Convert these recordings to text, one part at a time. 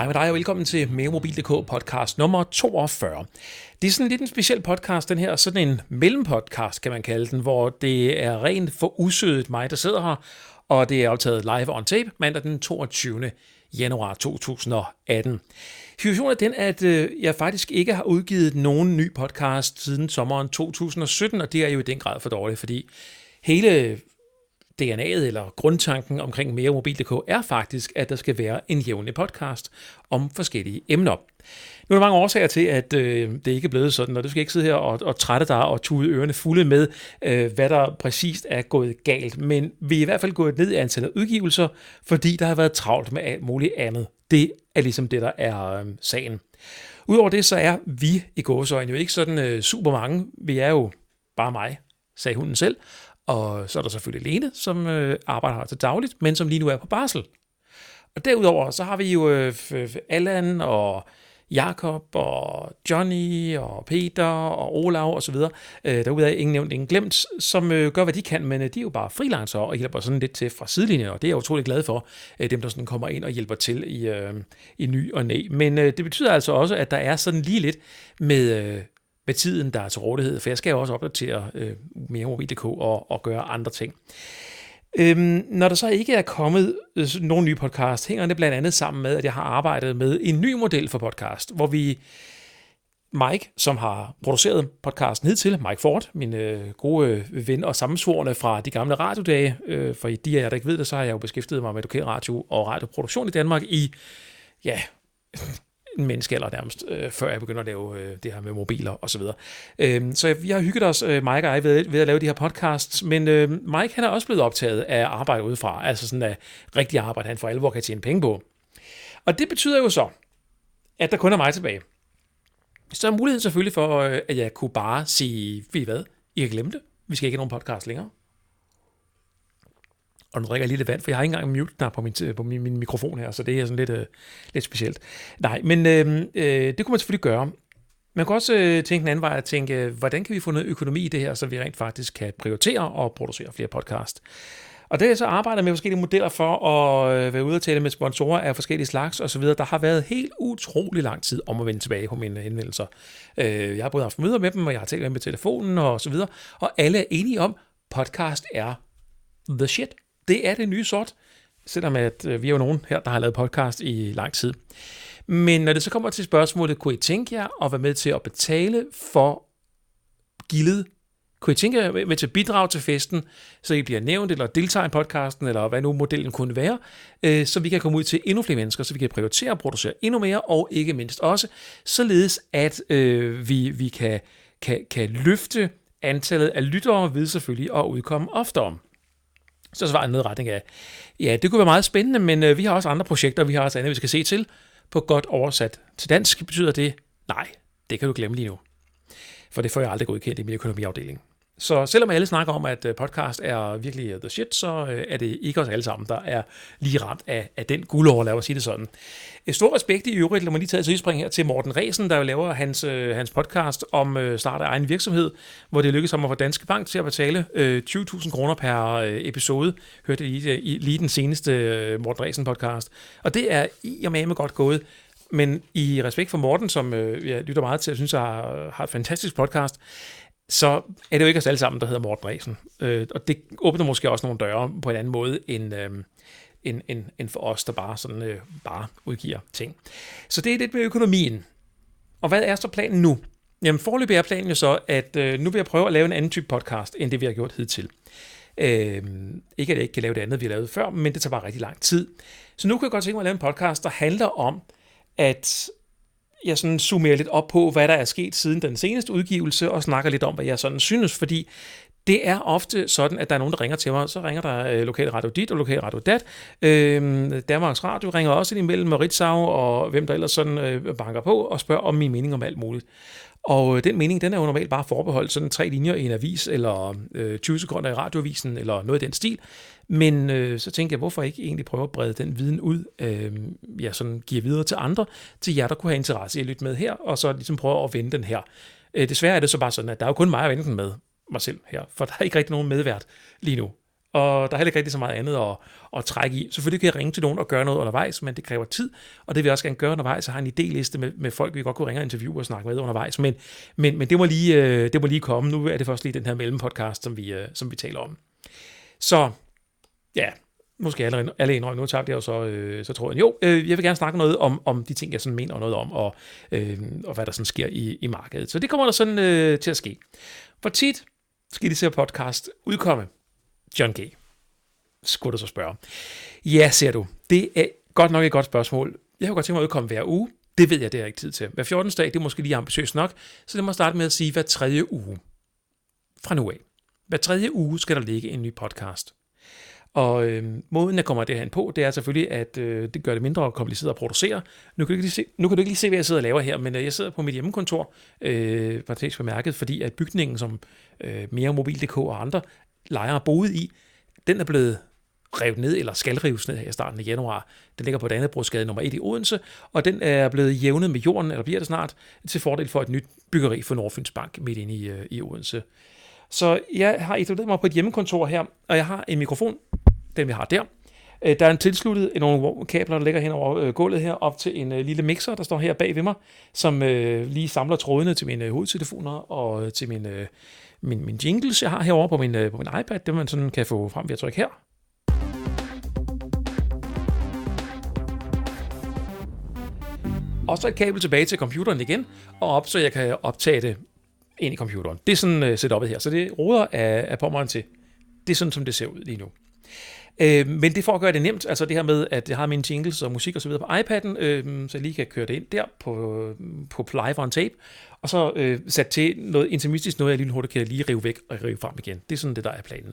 Hej med dig og velkommen til MereMobil.dk podcast nummer 42. Det er sådan lidt en speciel podcast, den her, sådan en mellempodcast kan man kalde den, hvor det er rent for usødet mig, der sidder her, og det er optaget live on tape mandag den 22. januar 2018. Situationen er den, at øh, jeg faktisk ikke har udgivet nogen ny podcast siden sommeren 2017, og det er jo i den grad for dårligt, fordi hele DNA'et eller grundtanken omkring mere mobil.dk er faktisk, at der skal være en jævnlig podcast om forskellige emner. Nu er der mange årsager til, at øh, det ikke er blevet sådan, og du skal ikke sidde her og, og trætte dig og tude ørerne fulde med, øh, hvad der præcist er gået galt. Men vi er i hvert fald gået ned i antallet af udgivelser, fordi der har været travlt med alt muligt andet. Det er ligesom det, der er øh, sagen. Udover det, så er vi i gåsøjne jo ikke sådan øh, super mange. Vi er jo bare mig, sagde hunden selv. Og så er der selvfølgelig Lene, som øh, arbejder her til dagligt, men som lige nu er på barsel. Og derudover, så har vi jo øh, Allan og Jakob og Johnny og Peter og Olav og så videre. Øh, derude er ingen nævnt, ingen glemt, som øh, gør, hvad de kan, men øh, de er jo bare freelancer og hjælper sådan lidt til fra sidelinjen, og det er jeg utrolig glad for, øh, dem der sådan kommer ind og hjælper til i, øh, i ny og næ. Men øh, det betyder altså også, at der er sådan lige lidt med, øh, med tiden, der er til rådighed, for jeg skal jo også opdatere øh, mere mobil.dk og, og gøre andre ting. Øhm, når der så ikke er kommet øh, nogen nye podcast, hænger det blandt andet sammen med, at jeg har arbejdet med en ny model for podcast, hvor vi Mike, som har produceret podcasten hidtil, Mike Ford, min øh, gode øh, ven og sammensvorene fra de gamle radiodage, øh, for de af jer, der ikke ved det, så har jeg jo beskæftiget mig med lokalradio og radioproduktion i Danmark i, ja, en menneskealder nærmest, øh, før jeg begynder at lave øh, det her med mobiler og så videre. Øh, så vi har hygget os, øh, Mike og jeg, ved, ved at lave de her podcasts, men øh, Mike han er også blevet optaget af arbejde udefra, altså sådan af rigtig arbejde, han for alvor kan tjene penge på. Og det betyder jo så, at der kun er mig tilbage. Så er muligheden selvfølgelig for, øh, at jeg kunne bare sige, ved I hvad, I har glemt det, vi skal ikke have nogen podcast længere. Og nu drikker jeg lige lidt vand, for jeg har ikke engang mute-knap på, min, på min, min mikrofon her, så det er sådan lidt, øh, lidt specielt. Nej, men øh, øh, det kunne man selvfølgelig gøre. Man kan også øh, tænke en anden vej at tænke, hvordan kan vi få noget økonomi i det her, så vi rent faktisk kan prioritere og producere flere podcast. Og det er så arbejder med forskellige modeller for at øh, være ude og tale med sponsorer af forskellige slags osv. Der har været helt utrolig lang tid om at vende tilbage på mine henvendelser. Øh, jeg har både haft møder med dem, og jeg har talt med dem på telefonen og så videre. Og alle er enige om, podcast er the shit. Det er det nye sort, selvom at øh, vi er jo nogen her, der har lavet podcast i lang tid. Men når det så kommer til spørgsmålet, kunne I tænke jer at være med til at betale for gildet? Kunne I tænke jer med til at bidrage til festen, så I bliver nævnt eller deltager i podcasten, eller hvad nu modellen kunne være, øh, så vi kan komme ud til endnu flere mennesker, så vi kan prioritere og producere endnu mere, og ikke mindst også, således at øh, vi, vi kan, kan, kan løfte antallet af lyttere ved selvfølgelig at udkomme oftere. Så svarer en noget retning af, ja, det kunne være meget spændende, men øh, vi har også andre projekter, vi har også andet, vi skal se til. På godt oversat til dansk betyder det, nej, det kan du glemme lige nu. For det får jeg aldrig godkendt i min økonomiafdeling. Så selvom alle snakker om, at øh, podcast er virkelig øh, the shit, så øh, er det ikke os alle sammen, der er lige ramt af, af den guldår, lad os sige det sådan. Et stor respekt i øvrigt, lad mig lige tage et spring her til Morten Resen, der jo laver hans, hans podcast om start af egen virksomhed, hvor det lykkedes ham at få Danske Bank til at betale 20.000 kroner per episode. Hørte lige, lige den seneste Morten Resen podcast. Og det er i og med godt gået. Men i respekt for Morten, som jeg lytter meget til, jeg synes, jeg har, har et fantastisk podcast, så er det jo ikke os alle sammen, der hedder Morten Resen. Øh, og det åbner måske også nogle døre på en anden måde, end, øh, end, end, end for os, der bare, sådan, øh, bare udgiver ting. Så det er lidt med økonomien. Og hvad er så planen nu? Jamen forløbig er planen jo så, at øh, nu vil jeg prøve at lave en anden type podcast, end det vi har gjort hidtil. Øh, ikke at jeg ikke kan lave det andet, vi har lavet før, men det tager bare rigtig lang tid. Så nu kan jeg godt tænke mig at lave en podcast, der handler om, at jeg sådan summerer lidt op på, hvad der er sket siden den seneste udgivelse, og snakker lidt om, hvad jeg sådan synes, fordi det er ofte sådan, at der er nogen, der ringer til mig. Så ringer der øh, Lokal Radio Dit og Lokal Radio Dat. Øh, Danmarks Radio ringer også ind imellem, Ritzau og hvem der ellers sådan øh, banker på og spørger om min mening om alt muligt. Og øh, den mening, den er jo normalt bare forbeholdt sådan tre linjer i en avis, eller øh, 20 sekunder i radioavisen, eller noget i den stil. Men øh, så tænker jeg, hvorfor ikke egentlig prøve at brede den viden ud, øh, jeg sådan giver videre til andre, til jer, der kunne have interesse i at lytte med her, og så ligesom prøve at vende den her. Øh, desværre er det så bare sådan, at der er jo kun mig at vende den med, mig selv her, for der er ikke rigtig nogen medvært lige nu. og der er heller ikke rigtig så meget andet at, at trække i. Selvfølgelig kan jeg ringe til nogen og gøre noget undervejs, men det kræver tid, og det vil jeg også gerne gøre undervejs. Jeg har en idéliste med, med folk, vi godt kunne ringe og interviewe og snakke med undervejs, men, men, men det, må lige, øh, det må lige komme. Nu er det først lige den her mellempodcast, som vi, øh, som vi taler om. Så ja, måske alle, alle indrømme, nu tabte jeg jo så, øh, så tror jeg, jo, øh, jeg vil gerne snakke noget om, om de ting, jeg sådan mener noget om, og, øh, og hvad der sådan sker i, i markedet. Så det kommer der sådan øh, til at ske. Hvor tit skal de se podcast udkomme? John G. Skulle du så spørge. Ja, ser du. Det er godt nok et godt spørgsmål. Jeg har godt tænkt mig at udkomme hver uge. Det ved jeg, det er ikke tid til. Hver 14. dag, det er måske lige ambitiøst nok, så det må starte med at sige hver tredje uge. Fra nu af. Hver tredje uge skal der ligge en ny podcast. Og øh, måden, jeg kommer derhen på, det er selvfølgelig, at øh, det gør det mindre kompliceret at producere. Nu kan, du ikke lige se, nu kan du ikke lige se, hvad jeg sidder og laver her, men øh, jeg sidder på mit hjemmekontor, øh, faktisk bemærket, fordi at bygningen, som øh, Mere Mobil.dk og andre lejere boede i, den er blevet revet ned, eller skal rives ned her i starten af januar. Den ligger på Dannebrogsgade nummer 1 i Odense, og den er blevet jævnet med jorden, eller bliver det snart, til fordel for et nyt byggeri for Nordfyns Bank midt inde i, øh, i Odense. Så jeg har etableret mig på et hjemmekontor her, og jeg har en mikrofon, den vi har der. Øh, der er en tilsluttet nogle kabler, der ligger hen over øh, gulvet her, op til en øh, lille mixer, der står her bag ved mig, som lige samler trådene til mine hovedtelefoner og til min, min, min jingles, jeg har herovre på min, på min iPad, det man sådan kan få frem ved at trykke her. Og så et kabel tilbage til computeren igen, og op, så jeg kan optage det ind i computeren. Det er sådan uh, setupet her, så det roder af, af pommeren til. Det er sådan, som det ser ud lige nu. Øh, men det for at gøre det nemt, altså det her med, at jeg har mine jingles og musik og så videre på iPad'en, øh, så jeg lige kan køre det ind der på, på live on tape, og så øh, sat til noget intimistisk, noget jeg lige hurtigt kan lige rive væk og rive frem igen. Det er sådan det, der er planen.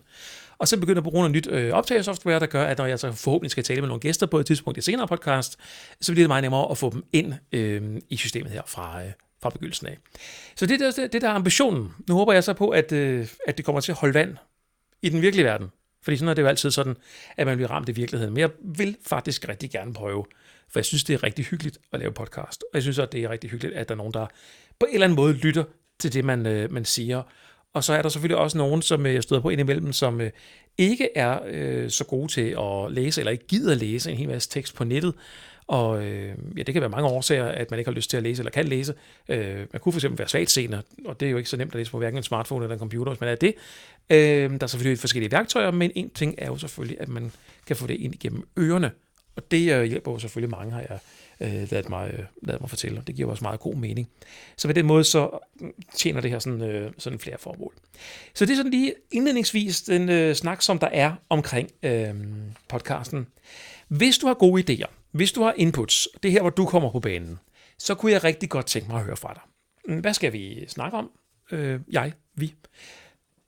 Og så begynder jeg at bruge noget nyt øh, optagesoftware, der gør, at når jeg så forhåbentlig skal tale med nogle gæster på et tidspunkt i senere podcast, så bliver det meget nemmere at få dem ind øh, i systemet her fra, øh, fra begyndelsen af. Så det er det, det, der er ambitionen. Nu håber jeg så på, at, øh, at det kommer til at holde vand i den virkelige verden. Fordi sådan er det jo altid sådan, at man bliver ramt i virkeligheden. Men jeg vil faktisk rigtig gerne prøve, for jeg synes, det er rigtig hyggeligt at lave podcast. Og jeg synes også, det er rigtig hyggeligt, at der er nogen, der på en eller anden måde lytter til det, man, øh, man siger. Og så er der selvfølgelig også nogen, som øh, jeg støder på indimellem, som øh, ikke er øh, så gode til at læse, eller ikke gider at læse en hel masse tekst på nettet. Og øh, ja, det kan være mange årsager, at man ikke har lyst til at læse eller kan læse. Øh, man kunne fx være svagt senere, og det er jo ikke så nemt at læse på hverken en smartphone eller en computer, hvis man er det. Øh, der er selvfølgelig forskellige værktøjer, men en ting er jo selvfølgelig, at man kan få det ind igennem ørerne. Og det øh, hjælper jo selvfølgelig mange, har jeg øh, ladet, mig, øh, ladet mig fortælle. Det giver også meget god mening. Så på den måde så mm, tjener det her sådan, øh, sådan flere formål. Så det er sådan lige indledningsvis den øh, snak, som der er omkring øh, podcasten. Hvis du har gode idéer, hvis du har inputs, det er her, hvor du kommer på banen, så kunne jeg rigtig godt tænke mig at høre fra dig. Mm, hvad skal vi snakke om? Øh, jeg, vi.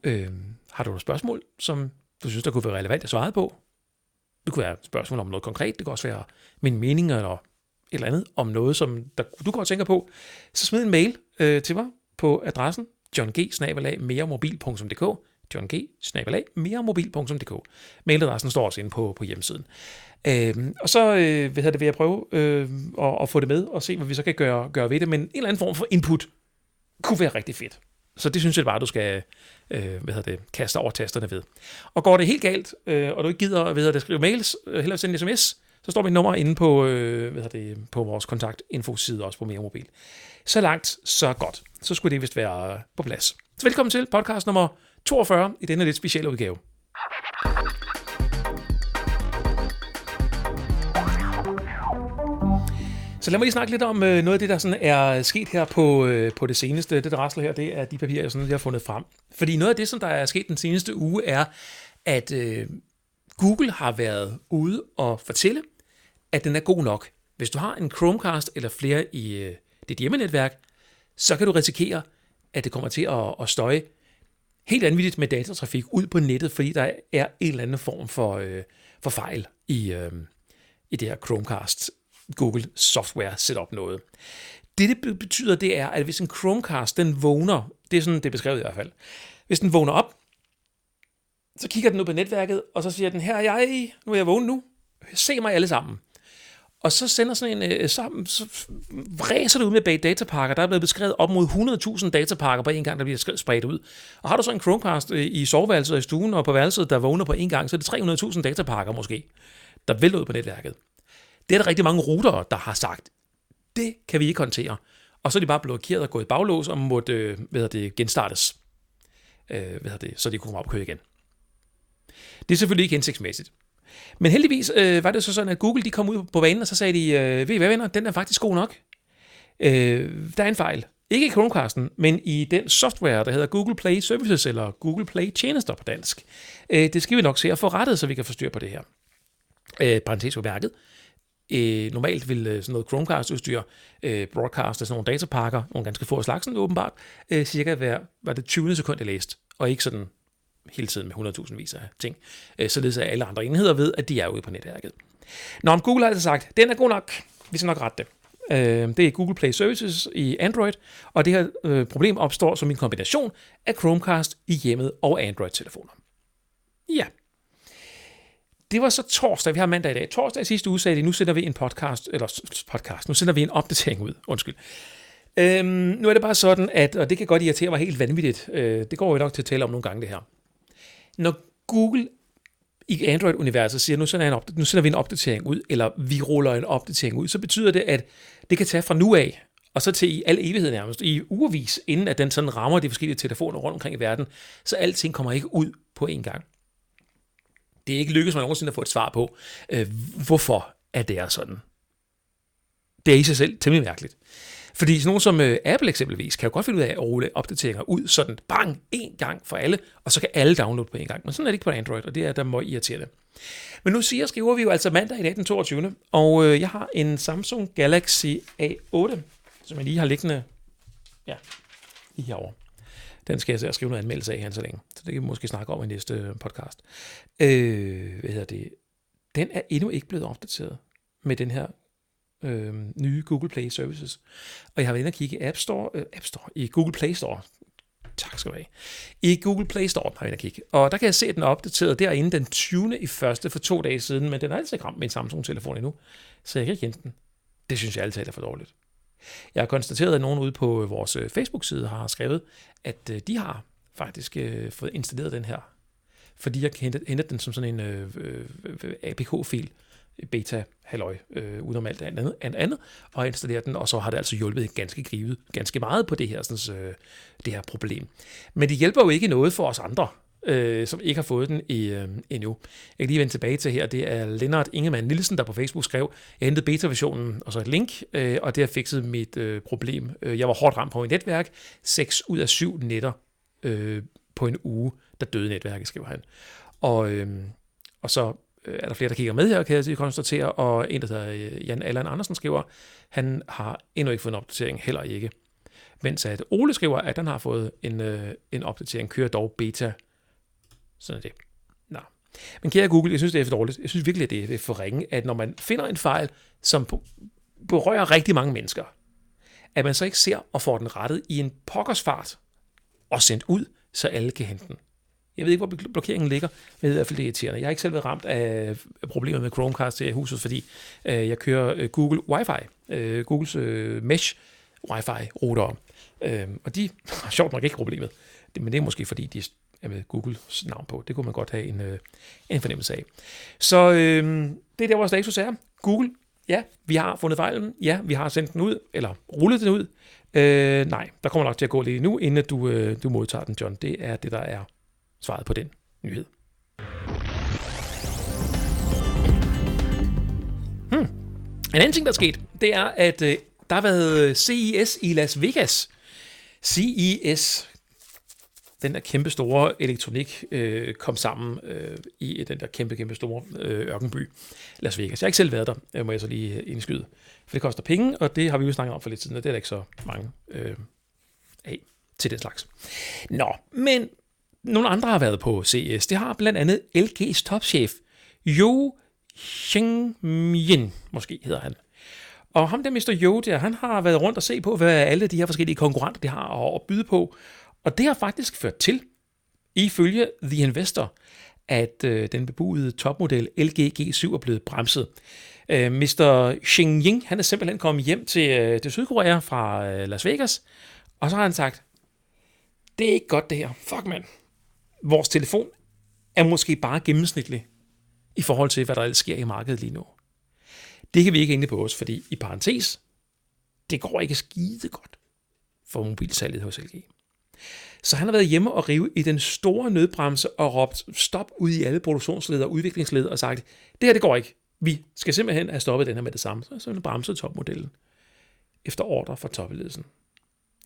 Øh, har du nogle spørgsmål, som du synes, der kunne være relevant at svare på? Det kunne være et spørgsmål om noget konkret. Det kunne også være min mening eller et eller andet om noget, som der, du godt tænker på. Så smid en mail øh, til mig på adressen johng meremobil.dk John G. Mailadressen står også inde på, på hjemmesiden. Øhm, og så øh, hvad det, vil jeg prøve øh, at, at få det med og se, hvad vi så kan gøre, gøre ved det. Men en eller anden form for input kunne være rigtig fedt. Så det synes jeg bare, du skal øh, hvad det, kaste over tasterne ved. Og går det helt galt, øh, og du ikke gider hvad det, skrive mails, øh, hellere sende sms, så står mit nummer inde på, øh, hvad det, på vores kontaktinfoside, også på Mere Mobil. Så langt, så godt. Så skulle det vist være på plads. Så velkommen til podcast nummer 42 i denne lidt specielle udgave. Så lad mig lige snakke lidt om øh, noget af det, der sådan er sket her på, øh, på det seneste. Det, der rasler her, det er de papirer, jeg, sådan, jeg har fundet frem. Fordi noget af det, som der er sket den seneste uge, er, at øh, Google har været ude og fortælle, at den er god nok. Hvis du har en Chromecast eller flere i øh, dit hjemmenetværk, så kan du risikere, at det kommer til at, at støje helt anvittigt med datatrafik ud på nettet, fordi der er en eller anden form for, øh, for fejl i, øh, i det her Chromecast Google Software Setup noget. Det, det betyder, det er, at hvis en Chromecast, den vågner, det er sådan, det er beskrevet i hvert fald, hvis den vågner op, så kigger den ud på netværket, og så siger den, her er jeg, nu er jeg vågen nu, se mig alle sammen og så sender sådan en, øh, så, så ræser det ud med bag datapakker. Der er blevet beskrevet op mod 100.000 datapakker på en gang, der bliver spredt ud. Og har du så en Chromecast øh, i soveværelset og i stuen og på værelset, der vågner på en gang, så er det 300.000 datapakker måske, der vælter ud på netværket. Det er der rigtig mange routere, der har sagt, det kan vi ikke håndtere. Og så er de bare blokeret og gået i baglås og måtte øh, hvad det, genstartes, øh, hvad det, så de kunne komme op og køre igen. Det er selvfølgelig ikke hensigtsmæssigt. Men heldigvis øh, var det så sådan, at Google de kom ud på banen, og så sagde de, øh, ved I hvad venner, den er faktisk god nok. Øh, der er en fejl. Ikke i Chromecasten, men i den software, der hedder Google Play Services, eller Google Play Tjenester på dansk. Øh, det skal vi nok se at få rettet, så vi kan få styr på det her. Øh, parentes på værket. Øh, normalt vil øh, sådan noget Chromecast-udstyr, øh, broadcast sådan nogle datapakker, nogle ganske få af slagsen åbenbart, øh, cirka hver, var det 20 sekund, jeg læste, og ikke sådan hele tiden med 100.000 vis af ting, øh, således at alle andre enheder ved, at de er ude på netværket. Nå, om Google har altså sagt, den er god nok, vi skal nok rette det. Øh, det er Google Play Services i Android, og det her øh, problem opstår som en kombination af Chromecast i hjemmet og Android-telefoner. Ja. Det var så torsdag, vi har mandag i dag. Torsdag i sidste uge sagde de, nu sender vi en podcast, eller podcast, nu sender vi en opdatering ud, undskyld. Øhm, nu er det bare sådan, at, og det kan godt irritere mig helt vanvittigt, øh, det går jo nok til at tale om nogle gange det her. Når Google i Android-universet siger, nu sender, en nu sender vi en opdatering ud, eller vi ruller en opdatering ud, så betyder det, at det kan tage fra nu af, og så til i al evighed nærmest, i ugevis, inden at den sådan rammer de forskellige telefoner rundt omkring i verden, så alting kommer ikke ud på én gang. Det er ikke lykkedes mig nogensinde at få et svar på, øh, hvorfor er det er sådan. Det er i sig selv temmelig mærkeligt. Fordi sådan nogen som øh, Apple eksempelvis kan jo godt finde ud af at rulle opdateringer ud sådan bang, en gang for alle, og så kan alle downloade på en gang. Men sådan er det ikke på Android, og det er der må irritere det. Men nu siger skriver vi jo altså mandag i dag den 22. Og øh, jeg har en Samsung Galaxy A8, som jeg lige har liggende ja, lige herovre. Den skal jeg skrive noget anmeldelse af her så længe. Så det kan vi måske snakke om i næste øh, podcast. Øh, hvad hedder det? Den er endnu ikke blevet opdateret med den her øh, nye Google Play Services. Og jeg har været inde og kigge i App Store, øh, App Store, i Google Play Store. Tak skal du have. I Google Play Store har jeg inde og kigge. Og der kan jeg se, at den er opdateret derinde den 20. i første for to dage siden, men den er altså ikke ramt med en Samsung-telefon endnu. Så jeg kan ikke hente den. Det synes jeg altid er for dårligt. Jeg har konstateret, at nogen ude på øh, vores øh, Facebook-side har skrevet, at øh, de har faktisk øh, fået installeret den her, fordi jeg kan hente, hente den som sådan en øh, øh, APK-fil, beta halløj øh, udenom alt andet, andet, andet, og installere den, og så har det altså hjulpet ganske grivet, ganske meget på det her, sådan, øh, det her problem. Men det hjælper jo ikke noget for os andre, øh, som ikke har fået den i, øh, endnu. Jeg kan lige vende tilbage til her, det er Lennart Ingemann Nielsen, der på Facebook skrev, jeg hentede beta-versionen og så et link, øh, og det har fikset mit øh, problem. Øh, jeg var hårdt ramt på mit netværk, 6 ud af 7 netter øh, på en uge, der døde netværket, skriver han. Og, øh, og så Øh, er der flere, der kigger med her, kan jeg konstatere, og en, der hedder øh, Jan Allan Andersen skriver, han har endnu ikke fået en opdatering, heller ikke. Mens at Ole skriver, at han har fået en, øh, en opdatering, kører dog beta. Sådan er det. Nå. Men kære Google, jeg synes, det er for dårligt. Jeg synes virkelig, at det er for ringe, at når man finder en fejl, som berører rigtig mange mennesker, at man så ikke ser og får den rettet i en pokkersfart og sendt ud, så alle kan hente den. Jeg ved ikke, hvor blokeringen ligger, men det er i hvert fald det irriterende. Jeg har ikke selv været ramt af problemer med Chromecast i huset, fordi øh, jeg kører øh, Google Wi-Fi, øh, Googles øh, Mesh Wi-Fi router. Øh, og de har sjovt nok ikke problemet. Men det er måske fordi, de er med Googles navn på. Det kunne man godt have en, øh, en fornemmelse af. Så øh, det er der, vores status er. Google, ja, vi har fundet fejlen. Ja, vi har sendt den ud, eller rullet den ud. Øh, nej, der kommer nok til at gå lidt nu, inden du, øh, du modtager den, John. Det er det, der er svaret på den nyhed. Hmm. En anden ting, der er sket, det er, at øh, der har været øh, CES i Las Vegas. CES, den der kæmpe store elektronik, øh, kom sammen øh, i den der kæmpe, kæmpe store øh, ørkenby, Las Vegas. Jeg har ikke selv været der, øh, må jeg så lige øh, indskyde. For det koster penge, og det har vi jo snakket om for lidt siden, og det er der ikke så mange øh, af til den slags. Nå, men nogle andre har været på CES. Det har blandt andet LG's topchef, Jo Xingmin, måske hedder han. Og ham der, Mr. Jo der, han har været rundt og se på, hvad alle de her forskellige konkurrenter, de har at byde på. Og det har faktisk ført til, ifølge The Investor, at øh, den bebudede topmodel LG G7 er blevet bremset. Øh, Mr. Xing Ying, han er simpelthen kommet hjem til, øh, til Sydkorea fra øh, Las Vegas, og så har han sagt, det er ikke godt det her. Fuck, mand. Vores telefon er måske bare gennemsnitlig i forhold til, hvad der ellers sker i markedet lige nu. Det kan vi ikke ende på os, fordi i parentes, det går ikke skide godt for mobilsalget hos LG. Så han har været hjemme og rive i den store nødbremse og råbt stop ud i alle produktionsled og udviklingsled og sagt, det her det går ikke. Vi skal simpelthen have stoppet den her med det samme. Så han bremset topmodellen efter ordre fra toppeledelsen,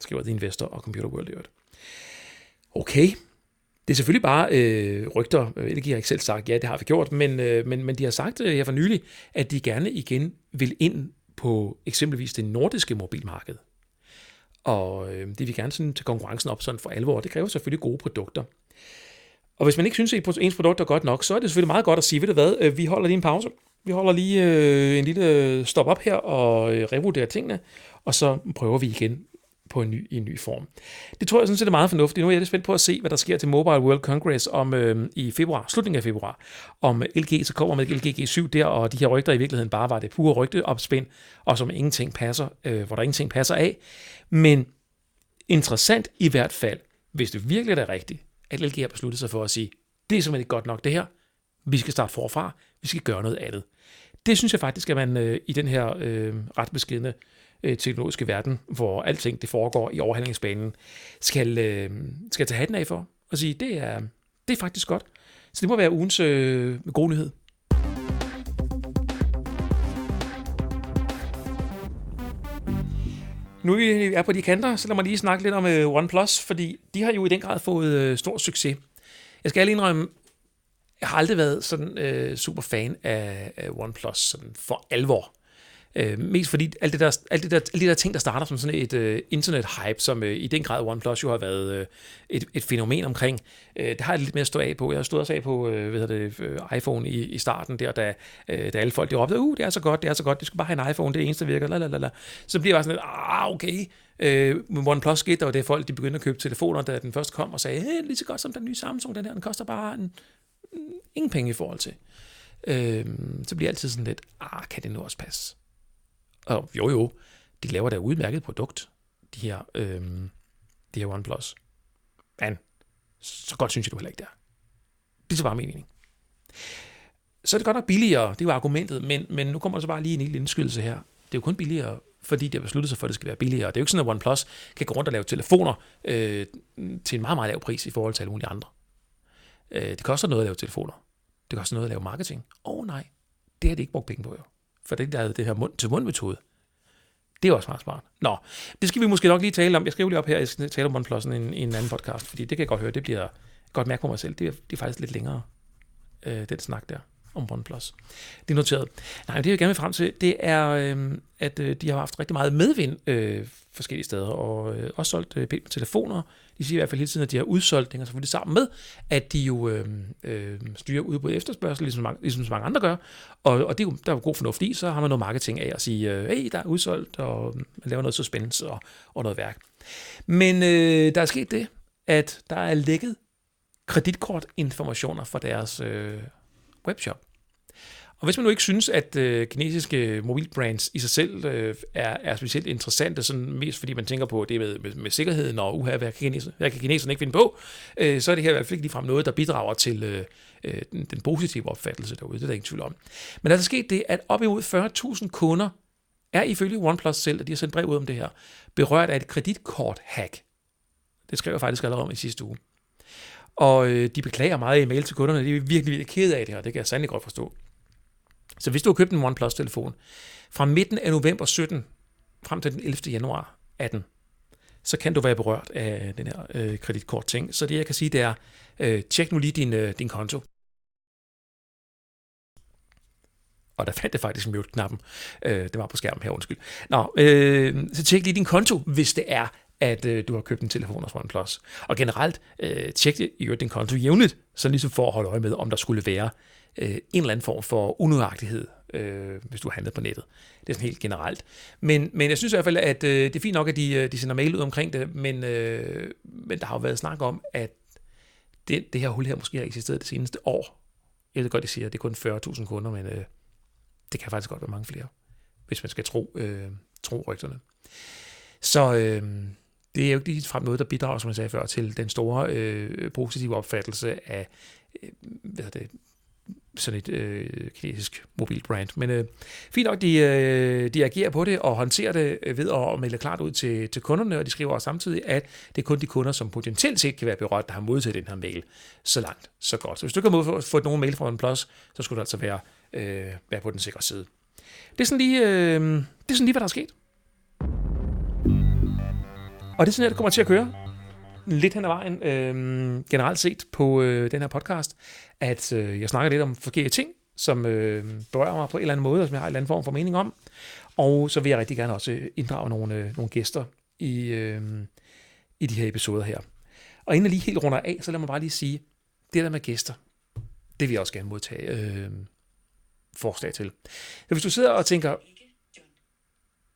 skriver The Investor og Computer World i øvrigt. Okay, det er selvfølgelig bare øh, rygter. LG har ikke selv sagt, ja, det har vi gjort, men, øh, men, men de har sagt øh, her for nylig, at de gerne igen vil ind på eksempelvis det nordiske mobilmarked. Og øh, det vil gerne sådan til konkurrencen op sådan for alvor. Det kræver selvfølgelig gode produkter. Og hvis man ikke synes, at ens produkt er godt nok, så er det selvfølgelig meget godt at sige, ved du hvad, øh, vi holder lige en pause. Vi holder lige øh, en lille øh, stop op her og øh, revurderer tingene, og så prøver vi igen på en ny, i en ny form. Det tror jeg sådan set er meget fornuftigt. Nu er jeg lidt spændt på at se, hvad der sker til Mobile World Congress om øh, i februar, slutningen af februar, om LG så kommer med LG G7 der, og de her rygter i virkeligheden bare var det pure rygteopspind, og som ingenting passer, øh, hvor der ingenting passer af. Men interessant i hvert fald, hvis det virkelig er rigtigt, at LG har besluttet sig for at sige, det er simpelthen ikke godt nok det her, vi skal starte forfra, vi skal gøre noget andet. Det synes jeg faktisk, at man øh, i den her øh, ret beskidende øh, teknologiske verden, hvor alting det foregår i overhandlingsbanen, skal, øh, skal tage hatten af for og sige, det er, det er faktisk godt. Så det må være ugens øh, gode nyhed. Nu vi er på de kanter, så lad mig lige snakke lidt om øh, OnePlus, fordi de har jo i den grad fået øh, stor succes. Jeg skal lige indrømme, jeg har aldrig været sådan øh, super fan af, af OnePlus sådan for alvor. Øh, mest fordi alt det, der, alt, det der, alt det der ting, der starter som sådan et øh, internet-hype, som øh, i den grad OnePlus jo har været øh, et, et fænomen omkring, øh, det har jeg lidt mere at stå af på. Jeg har stået også af på øh, hvad det, øh, iPhone i, i starten der, da, øh, da alle folk de råbte, uh, det er så godt, det er så godt, du skal bare have en iPhone, det er det eneste, der virker, lalalala. Så bliver jeg bare sådan lidt, ah, okay. Øh, med OnePlus skete der var det, folk de begyndte at købe telefoner, da den først kom og sagde, hey, lige så godt som den nye Samsung, den her, den koster bare en, ingen penge i forhold til. Øh, så bliver jeg altid sådan lidt, ah, kan det nu også passe? Og jo jo, de laver da udmærket produkt, de her, øhm, de her OnePlus. Men så godt synes jeg du heller ikke, der. Det er så bare min mening. Så er det godt nok billigere, det var argumentet, men, men nu kommer der så bare lige en lille indskydelse her. Det er jo kun billigere, fordi de har besluttet sig for, at det skal være billigere. Det er jo ikke sådan, at OnePlus kan gå rundt og lave telefoner øh, til en meget, meget lav pris i forhold til alle mulige andre. Øh, det koster noget at lave telefoner. Det koster noget at lave marketing. Åh oh, nej, det har de ikke brugt penge på jo for det der det her mund-til-mund-metode. Det er også meget smart. Nå, det skal vi måske nok lige tale om. Jeg skriver lige op her, jeg skal tale om mundflossen i en, en anden podcast, fordi det kan jeg godt høre, det bliver godt mærke på mig selv. Det er, det er faktisk lidt længere, øh, den snak der om OnePlus. Det er noteret. Nej, det jeg gerne vil frem til, det er, øh, at øh, de har haft rigtig meget medvind øh, forskellige steder, og øh, også solgt øh, pænt telefoner. De siger i hvert fald hele tiden, at de har udsolgt, det hænger selvfølgelig sammen med, at de jo øh, øh, styrer ud på efterspørgsel, ligesom, mange, ligesom så mange andre gør, og, og det er jo, der er jo god fornuft i, så har man noget marketing af at sige, øh, hey, der er udsolgt, og man laver noget suspense og, og noget værk. Men øh, der er sket det, at der er lækket kreditkortinformationer fra deres øh, webshop. Og hvis man nu ikke synes, at øh, kinesiske mobilbrands i sig selv øh, er, er specielt interessante, sådan mest fordi man tænker på det med, med, med sikkerheden og uha, hvad kan, kineserne, hvad kan kineserne ikke finde på, øh, så er det her i hvert fald ikke ligefrem noget, der bidrager til øh, øh, den, den positive opfattelse derude. Det er der ingen tvivl om. Men der er sket det, at op imod 40.000 kunder er ifølge OnePlus selv, at de har sendt brev ud om det her, berørt af et kreditkort-hack. Det skrev jeg faktisk allerede om i sidste uge. Og øh, de beklager meget i mail til kunderne. De er virkelig, virkelig ked af det her. Det kan jeg sandelig godt forstå. Så hvis du har købt en OnePlus-telefon fra midten af november 17 frem til den 11. januar 18, så kan du være berørt af den her øh, kreditkort-ting. Så det, jeg kan sige, det er, øh, tjek nu lige din, øh, din konto. Og der fandt jeg faktisk mute-knappen. Øh, det var på skærmen her, undskyld. Nå, øh, så tjek lige din konto, hvis det er, at øh, du har købt en telefon hos OnePlus. Og generelt, øh, tjek i din konto jævnligt, så ligesom for at holde øje med, om der skulle være øh, en eller anden form for unøjagtighed, øh, hvis du handler på nettet. Det er sådan helt generelt. Men, men jeg synes i hvert fald, at øh, det er fint nok, at de, øh, de sender mail ud omkring det, men, øh, men der har jo været snak om, at det, det her hul her måske har eksisteret det seneste år. Jeg ved godt, de siger, at det er kun 40.000 kunder, men øh, Det kan faktisk godt være mange flere, hvis man skal tro, øh, tro rygterne. Så øh, det er jo ikke lige frem noget, der bidrager, som jeg sagde før, til den store øh, positive opfattelse af øh, hvad det, sådan et øh, kinesisk mobilbrand. Men øh, fint nok, de, øh, de agerer på det og håndterer det øh, ved at melde klart ud til, til kunderne, og de skriver også samtidig, at det er kun de kunder, som potentielt set kan være berørt, der har modtaget den her mail. Så langt, så godt. Så hvis du ikke har fået nogen mail fra OnePlus, så skulle du altså være, øh, være på den sikre side. Det er sådan lige, øh, det er sådan lige hvad der er sket. Og det er sådan, at det kommer til at køre lidt hen ad vejen, øh, generelt set på øh, den her podcast, at øh, jeg snakker lidt om forskellige ting, som øh, berører mig på en eller anden måde, og som jeg har en eller anden form for mening om. Og så vil jeg rigtig gerne også inddrage nogle, øh, nogle gæster i, øh, i de her episoder her. Og inden jeg lige helt runder af, så lad mig bare lige sige, det der med gæster, det vil jeg også gerne modtage øh, forslag til. Så hvis du sidder og tænker,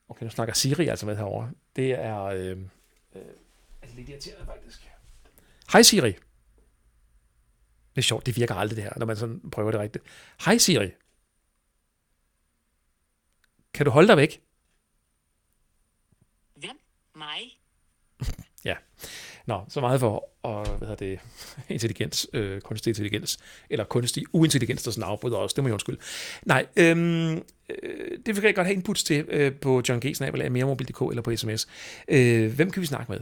okay, nu snakker Siri altså med herovre, det er... Øh, Øh, altså lidt irriterende faktisk. Hej Siri. Det er sjovt, det virker aldrig det her, når man sådan prøver det rigtigt. Hej Siri. Kan du holde dig væk? Hvem? Mig? Nå, så meget for og, hvad hedder det, intelligens, øh, kunstig intelligens, eller kunstig uintelligens, der sådan afbryder os, det må jeg undskylde. Nej, øhm, øh, det vil jeg godt have inputs til øh, på John G. eller meremobil.dk eller på sms. Øh, hvem kan vi snakke med?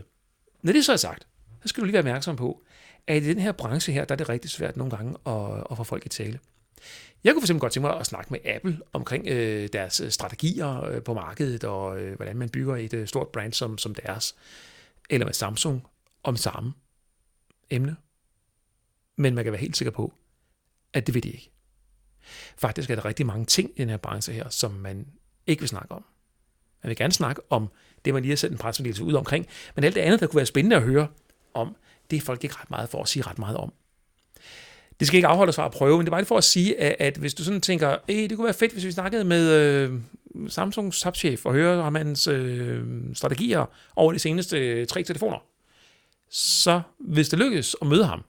Når det så er sagt, så skal du lige være opmærksom på, at i den her branche her, der er det rigtig svært nogle gange at, at få folk i tale. Jeg kunne for eksempel godt tænke mig at snakke med Apple omkring øh, deres øh, strategier øh, på markedet, og øh, hvordan man bygger et øh, stort brand som, som deres. Eller med Samsung om samme emne. Men man kan være helt sikker på, at det vil de ikke. Faktisk er der rigtig mange ting i den her branche her, som man ikke vil snakke om. Man vil gerne snakke om det, man lige har sendt en pressemeddelelse ud omkring, men alt det andet, der kunne være spændende at høre om, det er folk ikke ret meget for at sige ret meget om. Det skal ikke afholde os fra at prøve, men det er bare for at sige, at, at hvis du sådan tænker, hey, det kunne være fedt, hvis vi snakkede med øh, Samsungs topchef og høre om hans øh, strategier over de seneste øh, tre telefoner, så hvis det lykkes at møde ham,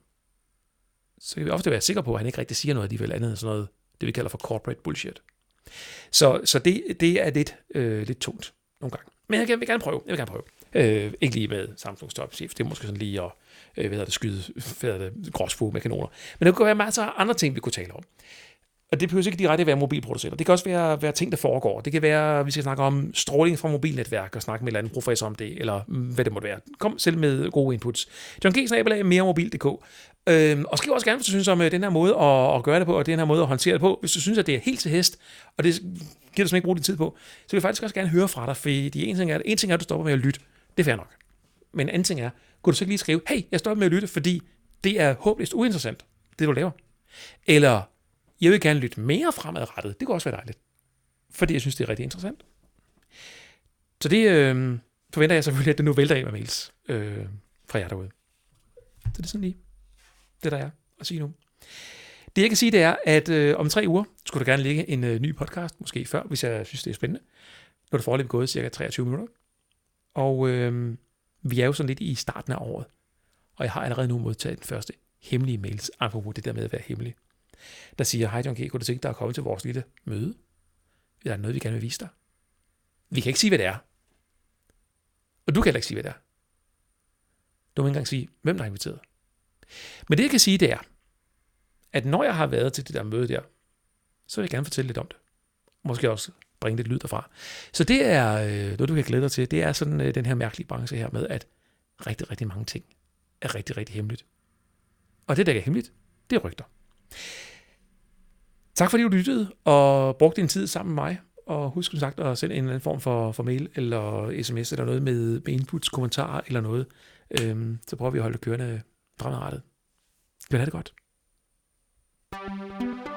så kan vi ofte være sikre på, at han ikke rigtig siger noget alligevel andet end sådan noget, det vi kalder for corporate bullshit. Så, så det, det er lidt, øh, lidt tungt nogle gange. Men jeg, vil gerne prøve. Jeg vil gerne prøve. Øh, ikke lige med Samsung topchef. Det er måske sådan lige at øh, hvad det, skyde hvad det, gråsfug med kanoner. Men der kunne være masser af andre ting, vi kunne tale om. Og det behøver ikke direkte at være mobilproducenter. Det kan også være, være ting, der foregår. Det kan være, at vi skal snakke om stråling fra mobilnetværk og snakke med en eller anden professor om det, eller mm, hvad det måtte være. Kom selv med gode inputs. John G. Snabelag, meremobil.dk. Øhm, og skriv også gerne, hvis du synes om øh, den her måde at, at gøre det på, og den her måde at håndtere det på. Hvis du synes, at det er helt til hest, og det giver du simpelthen ikke bruge din tid på, så vil jeg faktisk også gerne høre fra dig, for en ting er, en ting er at du stopper med at lytte. Det er fair nok. Men en anden ting er, kunne du så ikke lige skrive, hey, jeg stopper med at lytte, fordi det er håbløst uinteressant, det du laver. Eller, jeg vil gerne lytte mere fremadrettet. Det kunne også være dejligt. Fordi jeg synes, det er rigtig interessant. Så det øh, forventer jeg selvfølgelig, at det nu vælter af med mails øh, fra jer derude. Så det er sådan lige det, der er at sige nu. Det jeg kan sige, det er, at øh, om tre uger skulle der gerne ligge en øh, ny podcast, måske før, hvis jeg synes, det er spændende. Nu er det foreløbig gået cirka 23 minutter. Og øh, vi er jo sådan lidt i starten af året. Og jeg har allerede nu modtaget den første hemmelige mails, apropos det der med at være hemmelig der siger, hej John G., kunne du tænke dig at komme til vores lille møde? Der er noget, vi gerne vil vise dig? Vi kan ikke sige, hvad det er. Og du kan heller ikke sige, hvad det er. Du må ikke engang sige, hvem der er inviteret. Men det, jeg kan sige, det er, at når jeg har været til det der møde der, så vil jeg gerne fortælle lidt om det. Måske også bringe lidt lyd derfra. Så det er øh, noget, du kan glæde dig til. Det er sådan øh, den her mærkelige branche her med, at rigtig, rigtig mange ting er rigtig, rigtig hemmeligt. Og det, der ikke er hemmeligt, det er rygter. Tak fordi du lyttede og brugte din tid sammen med mig. Og husk som sagt at sende en eller anden form for, for mail eller sms eller noget med, med inputs, kommentarer eller noget. Øhm, så prøver vi at holde det kørende fremadrettet. Kan have det godt. thank you